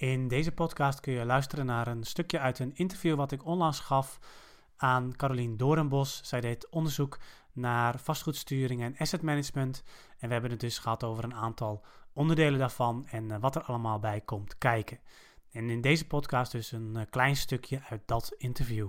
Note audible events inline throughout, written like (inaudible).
In deze podcast kun je luisteren naar een stukje uit een interview wat ik onlangs gaf aan Carolien Doornbos. Zij deed onderzoek naar vastgoedsturing en asset management. En we hebben het dus gehad over een aantal onderdelen daarvan en eh, wat er allemaal bij komt kijken. En in deze podcast dus een eh, klein stukje uit dat interview.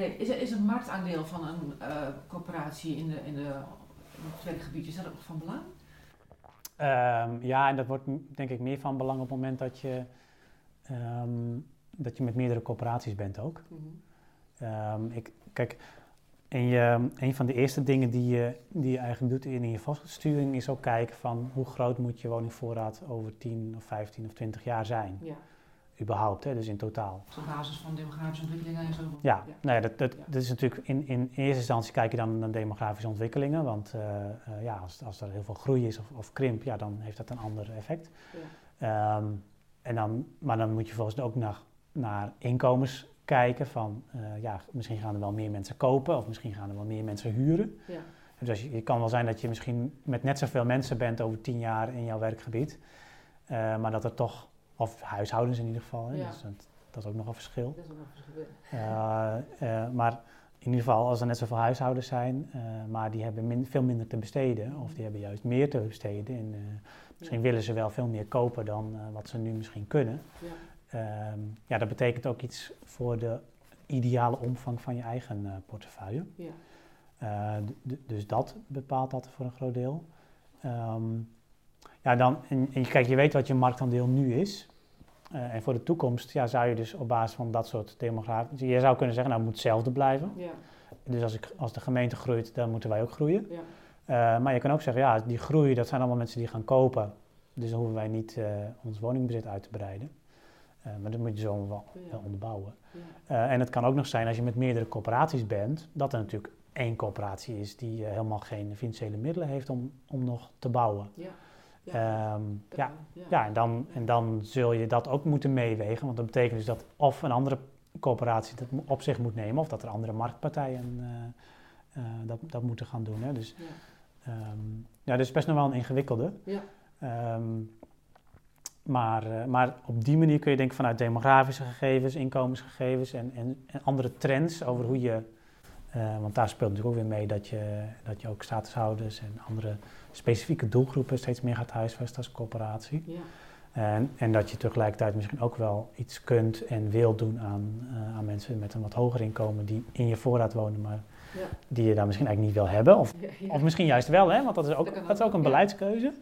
Nee, is, er, is een marktaandeel van een uh, corporatie in, de, in, de, in het werkgebied, is dat ook van belang? Um, ja, en dat wordt denk ik meer van belang op het moment dat je, um, dat je met meerdere corporaties bent ook. Mm -hmm. um, ik, kijk, en je, een van de eerste dingen die je, die je eigenlijk doet in je vastgoedsturing is ook kijken van hoe groot moet je woningvoorraad over 10 of 15 of 20 jaar zijn. Ja überhaupt, hè, dus in totaal. Op basis van demografische ontwikkelingen en zo? Ja, ja. Nou ja, dat, dat, dat, is natuurlijk in, in eerste instantie kijk je dan naar demografische ontwikkelingen, want uh, uh, ja, als, als er heel veel groei is of, of krimp, ja, dan heeft dat een ander effect. Ja. Um, en dan, maar dan moet je volgens ook naar, naar inkomens kijken van, uh, ja, misschien gaan er wel meer mensen kopen of misschien gaan er wel meer mensen huren. Ja. Dus je, het kan wel zijn dat je misschien met net zoveel mensen bent over tien jaar in jouw werkgebied, maar dat er toch of huishoudens in ieder geval. Hè? Ja. Dus dat, dat, is ook nog een verschil. Dat is ook nog een verschil. Uh, uh, maar in ieder geval, als er net zoveel huishoudens zijn, uh, maar die hebben min, veel minder te besteden, of die hebben juist meer te besteden. En, misschien ja. willen ze wel veel meer kopen dan wat ze nu misschien kunnen. Ja. Um, ja, dat betekent ook iets voor de ideale omvang van je eigen portefeuille. Ja. dus dat bepaalt dat voor een groot deel. Um, ja, dan, en, en, kijk, je weet wat je marktaandeel nu is. Uh, en voor de toekomst ja, zou je dus op basis van dat soort demografie... Je zou kunnen zeggen, nou, het moet hetzelfde blijven. Ja. Dus als, ik, als de gemeente groeit, dan moeten wij ook groeien. Ja. Uh, maar je kan ook zeggen, ja, die groei, dat zijn allemaal mensen die gaan kopen. Dus dan hoeven wij niet uh, ons woningbezit uit te breiden. maar dat moet je zo wel, wel onderbouwen. en het kan ook nog zijn, als je met meerdere corporaties bent... dat er natuurlijk één corporatie is die helemaal geen financiële middelen heeft om, om nog te bouwen. Ja. Ja, um, ja, ja. ja, en, dan, en dan zul je dat ook moeten meewegen. Want dat betekent dus dat of een andere coöperatie dat op zich moet nemen, of dat er andere marktpartijen uh, uh, dat, dat moeten gaan doen. Hè. Dus ja. Um, ja, dat is best nog wel een ingewikkelde. Ja. Um, maar, uh, maar op die manier kun je denken vanuit demografische gegevens, inkomensgegevens en, en, en andere trends over hoe je uh, want daar speelt natuurlijk ook weer mee dat je, dat je ook statushouders en andere specifieke doelgroepen steeds meer gaat huisvesten als coöperatie. Ja. En, en, dat je tegelijkertijd misschien ook wel iets kunt en wil doen aan, uh, aan mensen met een wat hoger inkomen die in je voorraad wonen, maar ja. die je daar misschien eigenlijk niet wil hebben. Of, (laughs) ja, of misschien juist wel, hè? want dat is ook, dat, dat is ook een beleidskeuze.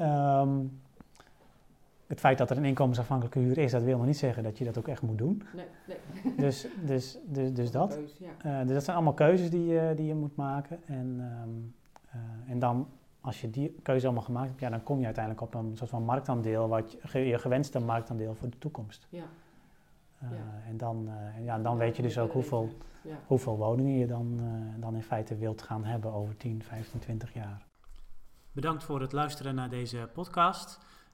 Um, het feit dat er een inkomensafhankelijke huur is, dat wil nog niet zeggen dat je dat ook echt moet doen. Nee, nee. (laughs) Dus, dus, dus, dus dat. Keuze, ja. uh, dus dat zijn allemaal keuzes die, uh, die je moet maken. En, um, uh, en dan, als je die keuze allemaal gemaakt hebt, ja, dan kom je uiteindelijk op een soort van marktaandeel, wat je, je gewenste marktaandeel voor de toekomst. Ja. ja. En dan, ja, dan weet je dus ook hoeveel, ja. hoeveel woningen je dan, dan in feite wilt gaan hebben over 10, 15, 20 jaar. Bedankt voor het luisteren naar deze podcast.